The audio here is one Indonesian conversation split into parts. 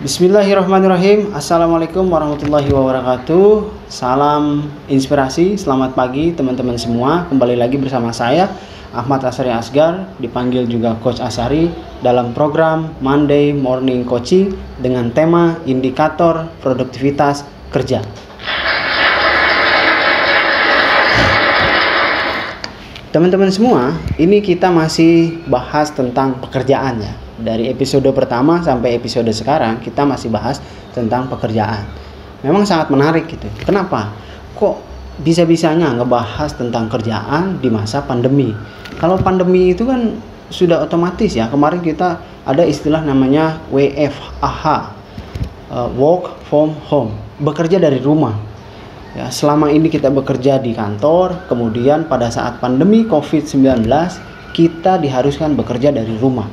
Bismillahirrahmanirrahim. Assalamualaikum warahmatullahi wabarakatuh. Salam inspirasi. Selamat pagi teman-teman semua. Kembali lagi bersama saya Ahmad Asari Asgar Dipanggil juga Coach Asari Dalam program Monday Morning Coaching Dengan tema Indikator Produktivitas Kerja. Teman-teman semua, ini kita masih bahas tentang pekerjaan ya. Dari episode pertama sampai episode sekarang kita masih bahas tentang pekerjaan. Memang sangat menarik gitu. Kenapa? Kok bisa-bisanya ngebahas tentang kerjaan di masa pandemi? Kalau pandemi itu kan sudah otomatis ya. Kemarin kita ada istilah namanya WFH, uh, work from home, bekerja dari rumah Ya, selama ini kita bekerja di kantor, kemudian pada saat pandemi COVID-19 kita diharuskan bekerja dari rumah.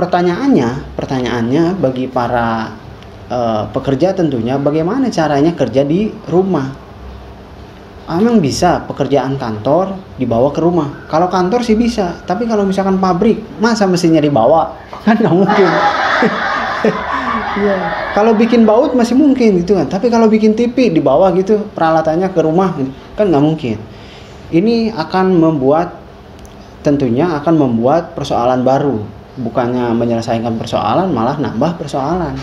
Pertanyaannya, pertanyaannya bagi para uh, pekerja tentunya bagaimana caranya kerja di rumah? Emang bisa pekerjaan kantor dibawa ke rumah? Kalau kantor sih bisa, tapi kalau misalkan pabrik, masa mestinya dibawa? Kan nggak mungkin. Iya. Kalau bikin baut masih mungkin gitu kan. Tapi kalau bikin TV di bawah gitu peralatannya ke rumah kan nggak mungkin. Ini akan membuat tentunya akan membuat persoalan baru. Bukannya menyelesaikan persoalan malah nambah persoalan.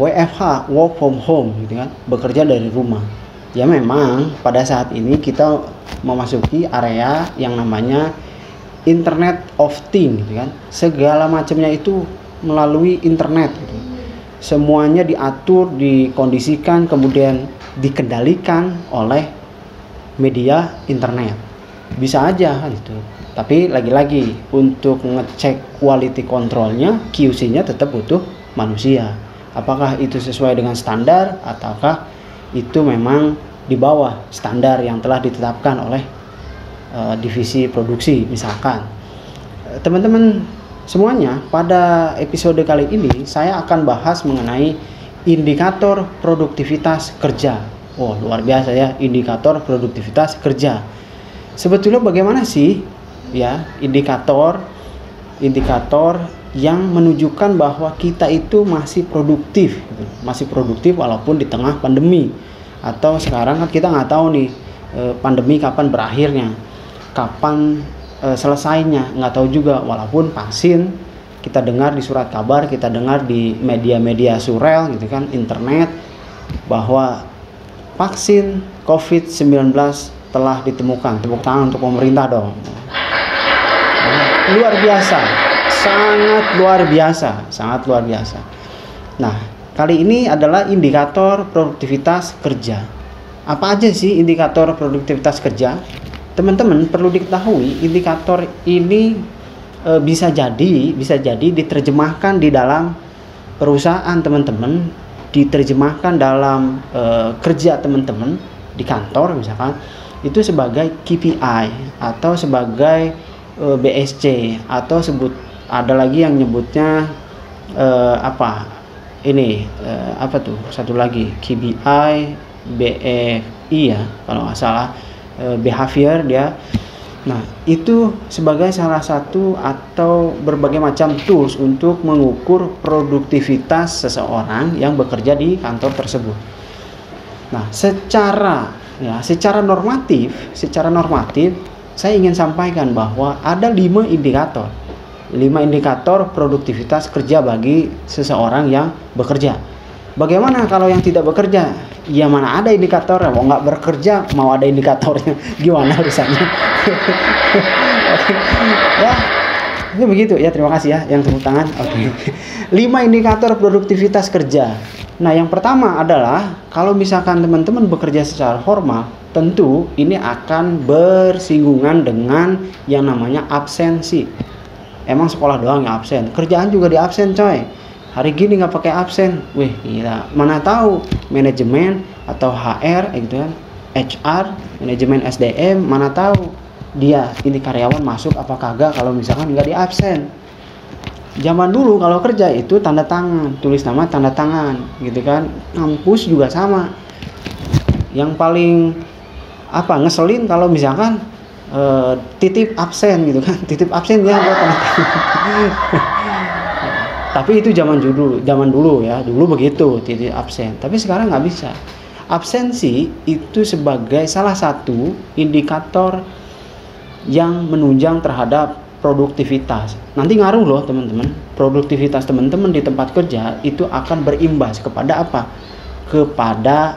WFH, work from home gitu kan, bekerja dari rumah. Ya memang pada saat ini kita memasuki area yang namanya Internet of Things gitu kan. Segala macamnya itu melalui internet gitu semuanya diatur, dikondisikan, kemudian dikendalikan oleh media internet. Bisa aja gitu. Tapi lagi-lagi untuk ngecek quality controlnya, QC-nya tetap butuh manusia. Apakah itu sesuai dengan standar ataukah itu memang di bawah standar yang telah ditetapkan oleh uh, divisi produksi misalkan. Teman-teman Semuanya, pada episode kali ini saya akan bahas mengenai indikator produktivitas kerja. Oh, luar biasa ya, indikator produktivitas kerja. Sebetulnya bagaimana sih ya indikator indikator yang menunjukkan bahwa kita itu masih produktif, gitu. masih produktif walaupun di tengah pandemi. Atau sekarang kan kita nggak tahu nih eh, pandemi kapan berakhirnya, kapan e, selesainya nggak tahu juga walaupun vaksin kita dengar di surat kabar kita dengar di media-media surel gitu kan internet bahwa vaksin COVID-19 telah ditemukan tepuk tangan untuk pemerintah dong luar biasa. Sangat luar biasa sangat luar biasa. Nah kali ini adalah indikator produktivitas kerja. Apa aja sih indikator produktivitas kerja? Teman-teman perlu diketahui indikator ini e, bisa jadi bisa jadi diterjemahkan di dalam perusahaan teman-teman diterjemahkan dalam e, kerja teman-teman di kantor misalkan. Itu sebagai KPI atau sebagai e, BSC atau sebut ada lagi yang nyebutnya e, apa? Ini e, apa tuh? Satu lagi KPI BFI ya kalau nggak salah. Eh, behavior dia. Nah, itu sebagai salah satu atau berbagai macam tools untuk mengukur produktivitas seseorang yang bekerja di kantor tersebut. Nah, secara ya, secara normatif, secara normatif saya ingin sampaikan bahwa ada lima indikator. lima indikator produktivitas kerja bagi seseorang yang bekerja. Bagaimana kalau yang tidak bekerja? Ya mana ada indikator mau nggak bekerja mau ada indikatornya gimana urusannya? ya ini begitu ya terima kasih ya yang tepuk tangan. Oke. Okay. Lima indikator produktivitas kerja. Nah yang pertama adalah kalau misalkan teman-teman bekerja secara formal tentu ini akan bersinggungan dengan yang namanya absensi. Emang sekolah doang yang absen, kerjaan juga di absen coy. Hari gini nggak pakai absen. Wih gila. Mana tahu manajemen atau HR gitu kan HR manajemen SDM mana tahu dia ini karyawan masuk apa kagak kalau misalkan nggak di absen. Zaman dulu kalau kerja itu tanda tangan tulis nama tanda tangan gitu kan. Kampus juga sama. Yang paling apa ngeselin kalau misalkan uh, titip absen gitu kan titip absen ya buat tangan tapi itu zaman dulu zaman dulu ya dulu begitu tidak absen tapi sekarang nggak bisa absensi itu sebagai salah satu indikator yang menunjang terhadap produktivitas. Nanti ngaruh loh teman-teman. Produktivitas teman-teman di tempat kerja itu akan berimbas kepada apa? Kepada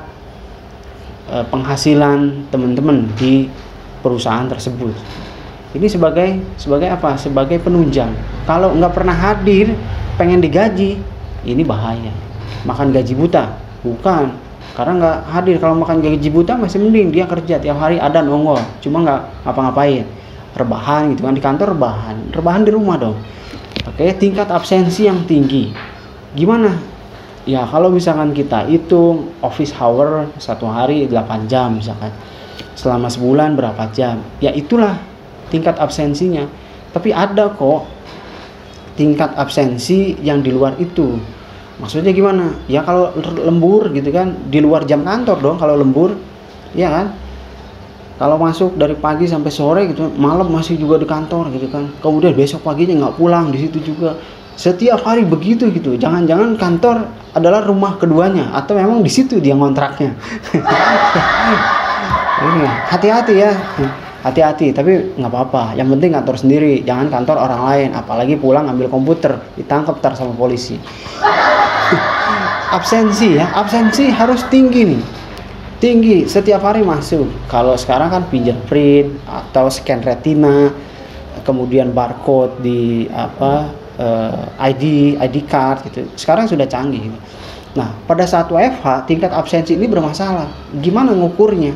e, penghasilan teman-teman di perusahaan tersebut. Ini sebagai sebagai apa? Sebagai penunjang. Kalau nggak pernah hadir, pengen digaji, ini bahaya. Makan gaji buta, bukan. Karena nggak hadir kalau makan gaji buta masih mending dia kerja tiap hari ada nongol, cuma nggak ngapa-ngapain rebahan gitu kan di kantor rebahan rebahan di rumah dong oke tingkat absensi yang tinggi gimana ya kalau misalkan kita hitung office hour satu hari 8 jam misalkan. Selama sebulan berapa jam? Ya itulah tingkat absensinya. Tapi ada kok tingkat absensi yang di luar itu. Maksudnya gimana? Ya kalau lembur gitu kan di luar jam kantor dong kalau lembur ya kan? Kalau masuk dari pagi sampai sore gitu malam masih juga di kantor gitu kan. Kemudian besok paginya nggak pulang di situ juga setiap hari begitu gitu. Jangan-jangan kantor adalah rumah keduanya atau memang di situ dia ngontraknya. Iya, hati-hati ya. Hati-hati tapi nggak apa-apa. Yang penting kantor sendiri jangan kantor orang lain. Apalagi pulang ambil komputer ditangkap tar sama polisi. Absensi ya. Absensi harus tinggi nih. Tinggi. Setiap hari masuk. Kalau sekarang kan fingerprint atau scan retina kemudian barcode di apa uh, eh, ID ID card gitu. Sekarang sudah canggih nah pada saat WFH tingkat absensi ini bermasalah. Gimana ngukurnya?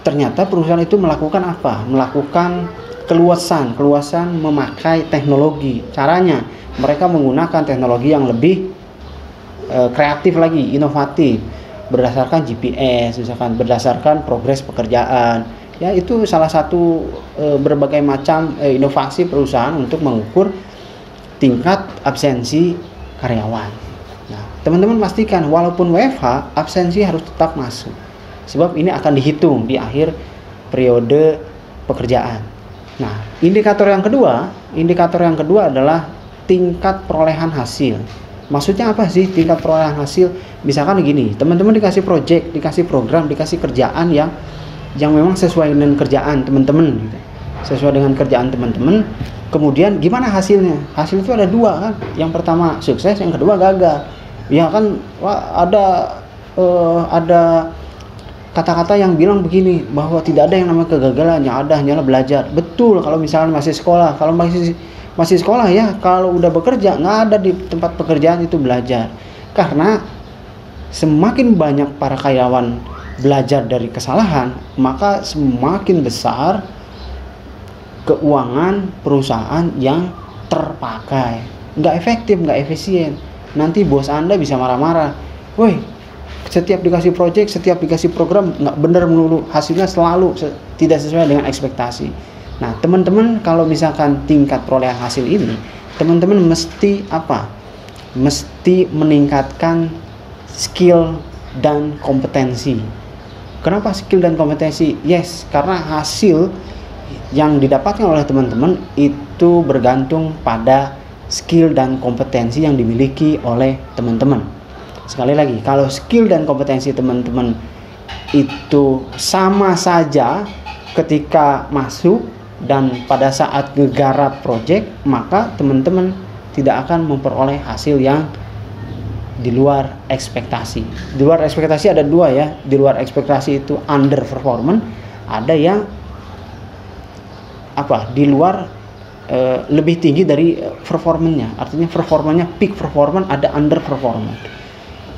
Ternyata perusahaan itu melakukan apa? Melakukan keluasan. Keluasan memakai teknologi. Caranya mereka menggunakan teknologi yang lebih uh, kreatif lagi inovatif. Berdasarkan GPS misalkan berdasarkan progres pekerjaan. Ya itu salah satu e, berbagai macam e, inovasi perusahaan untuk mengukur tingkat absensi karyawan. Nah, teman-teman pastikan walaupun WFH absensi harus tetap masuk. Sebab ini akan dihitung di akhir periode pekerjaan. Nah, indikator yang kedua, indikator yang kedua adalah tingkat perolehan hasil. Maksudnya apa sih tingkat perolehan hasil? Misalkan gini, teman-teman dikasih project, dikasih program, dikasih kerjaan yang yang memang sesuai dengan kerjaan teman-teman gitu. Sesuai dengan kerjaan teman-teman. Kemudian gimana hasilnya? Hasil itu ada dua kan. Yang pertama sukses, yang kedua gagal. Ya kan wah, ada uh, ada kata-kata yang bilang begini bahwa tidak ada yang namanya kegagalan, yang ada hanyalah belajar. Betul kalau misalnya masih sekolah, kalau masih masih sekolah ya kalau udah bekerja nggak ada di tempat pekerjaan itu belajar karena semakin banyak para karyawan belajar dari kesalahan maka semakin besar keuangan perusahaan yang terpakai nggak efektif nggak efisien nanti bos anda bisa marah-marah woi setiap dikasih project setiap dikasih program nggak bener melulu hasilnya selalu tidak sesuai dengan ekspektasi Nah, teman-teman kalau misalkan tingkat perolehan hasil ini, teman-teman mesti apa? Mesti meningkatkan skill dan kompetensi. Kenapa skill dan kompetensi? Yes, karena hasil yang didapatkan oleh teman-teman itu bergantung pada skill dan kompetensi yang dimiliki oleh teman-teman. Sekali lagi, kalau skill dan kompetensi teman-teman itu sama saja ketika masuk dan pada saat ngegarap project maka teman-teman tidak akan memperoleh hasil yang di luar ekspektasi. Di luar ekspektasi ada dua ya. Di luar ekspektasi itu under performance, ada yang apa? Di luar e, lebih tinggi dari performanya. Artinya performanya peak performance, ada under performance.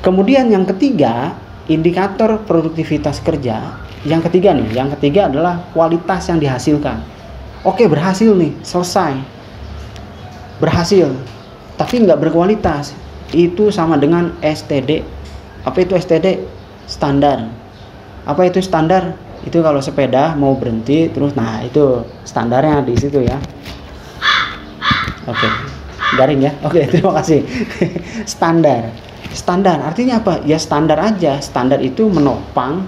Kemudian yang ketiga, indikator produktivitas kerja. Yang ketiga nih, yang ketiga adalah kualitas yang dihasilkan oke berhasil nih selesai berhasil tapi nggak berkualitas itu sama dengan STD apa itu STD standar apa itu standar itu kalau sepeda mau berhenti terus nah itu standarnya di situ ya. Oke garing ya. Oke terima kasih. Standar. Standar artinya apa? Ya standar aja. Standar itu menopang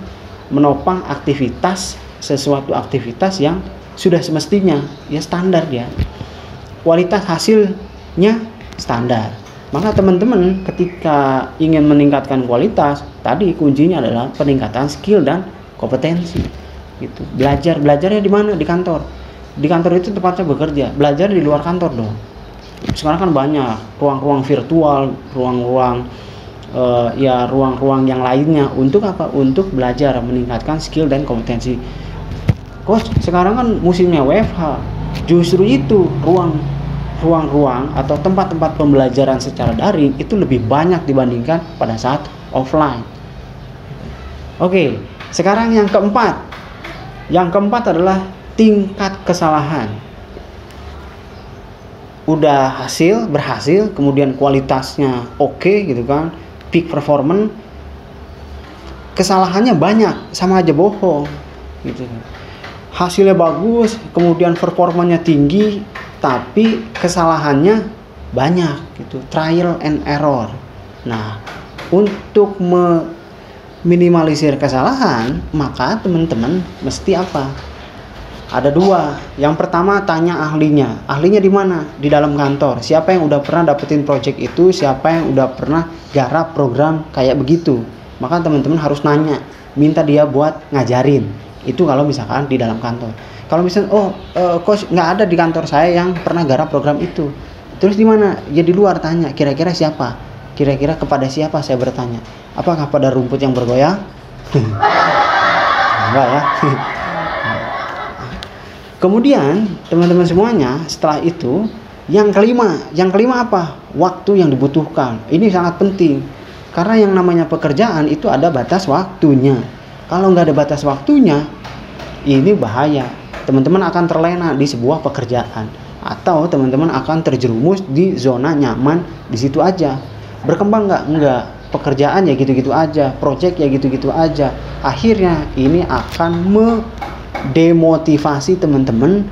menopang aktivitas sesuatu aktivitas yang sudah semestinya. Ya standar ya kualitas hasilnya standar. Maka teman-teman ketika ingin meningkatkan kualitas, tadi kuncinya adalah peningkatan skill dan kompetensi. Gitu. Belajar, belajarnya di mana? Di kantor. Di kantor itu tempatnya bekerja. Belajar di luar kantor dong. Sekarang kan banyak ruang-ruang virtual, ruang-ruang uh, ya ruang-ruang yang lainnya untuk apa? Untuk belajar meningkatkan skill dan kompetensi. Coach, sekarang kan musimnya WFH. Justru itu ruang ruang-ruang atau tempat-tempat pembelajaran secara daring itu lebih banyak dibandingkan pada saat offline. Oke, sekarang yang keempat. Yang keempat adalah tingkat kesalahan. Udah hasil, berhasil, kemudian kualitasnya oke okay, gitu kan peak performance kesalahannya banyak sama aja bohong gitu hasilnya bagus kemudian performanya tinggi tapi kesalahannya banyak gitu trial and error nah untuk meminimalisir kesalahan maka teman-teman mesti apa ada dua. Yang pertama tanya ahlinya. Ahlinya di mana? Di dalam kantor. Siapa yang udah pernah dapetin project itu? Siapa yang udah pernah garap program kayak begitu? Maka teman-teman harus nanya, minta dia buat ngajarin. Itu kalau misalkan di dalam kantor. Kalau misalnya, oh, uh, coach nggak ada di kantor saya yang pernah garap program itu. Terus di mana? Ya di luar tanya. Kira-kira siapa? Kira-kira kepada siapa saya bertanya? Apakah pada rumput yang bergoyang? Enggak ya. Kemudian teman-teman semuanya setelah itu yang kelima, yang kelima apa? Waktu yang dibutuhkan. Ini sangat penting karena yang namanya pekerjaan itu ada batas waktunya. Kalau nggak ada batas waktunya, ini bahaya. Teman-teman akan terlena di sebuah pekerjaan atau teman-teman akan terjerumus di zona nyaman di situ aja. Berkembang nggak? Nggak. Pekerjaan ya gitu-gitu aja, project ya gitu-gitu aja. Akhirnya ini akan me demotivasi teman-teman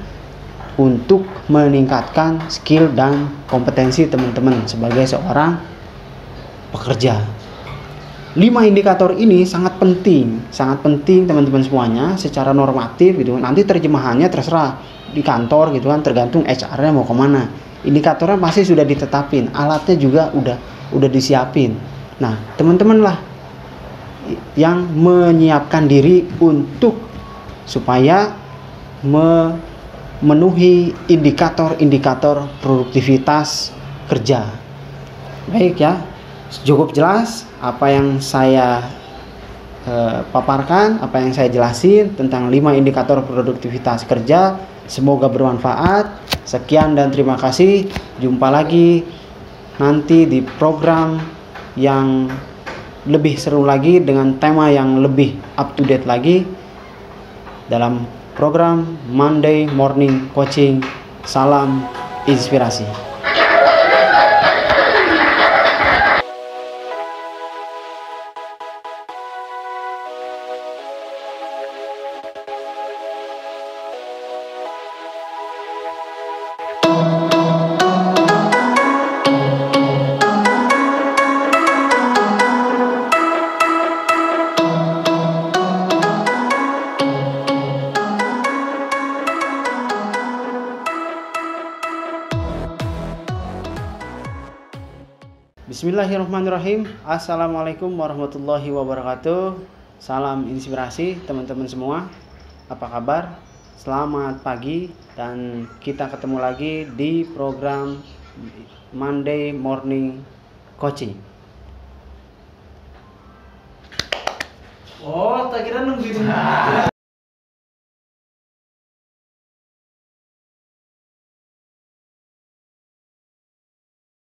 untuk meningkatkan skill dan kompetensi teman-teman sebagai seorang pekerja. Lima indikator ini sangat penting, sangat penting teman-teman semuanya secara normatif gitu. Nanti terjemahannya terserah di kantor gitu kan, tergantung HR-nya mau ke mana. Indikatornya pasti sudah ditetapin, alatnya juga udah udah disiapin. Nah, teman-teman lah yang menyiapkan diri untuk supaya memenuhi indikator-indikator produktivitas kerja. Baik ya, cukup jelas apa yang saya eh, paparkan, apa yang saya jelasin tentang 5 indikator produktivitas kerja. Semoga bermanfaat. Sekian dan terima kasih. Jumpa lagi nanti di program yang lebih seru lagi dengan tema yang lebih up to date lagi dalam program Monday Morning Coaching. Salam inspirasi. Bismillahirrahmanirrahim. Assalamualaikum warahmatullahi wabarakatuh. Salam inspirasi teman-teman semua. Apa kabar? Selamat pagi Dan kita ketemu lagi di program Monday Morning Coaching. Oh, tak kira nunggu itu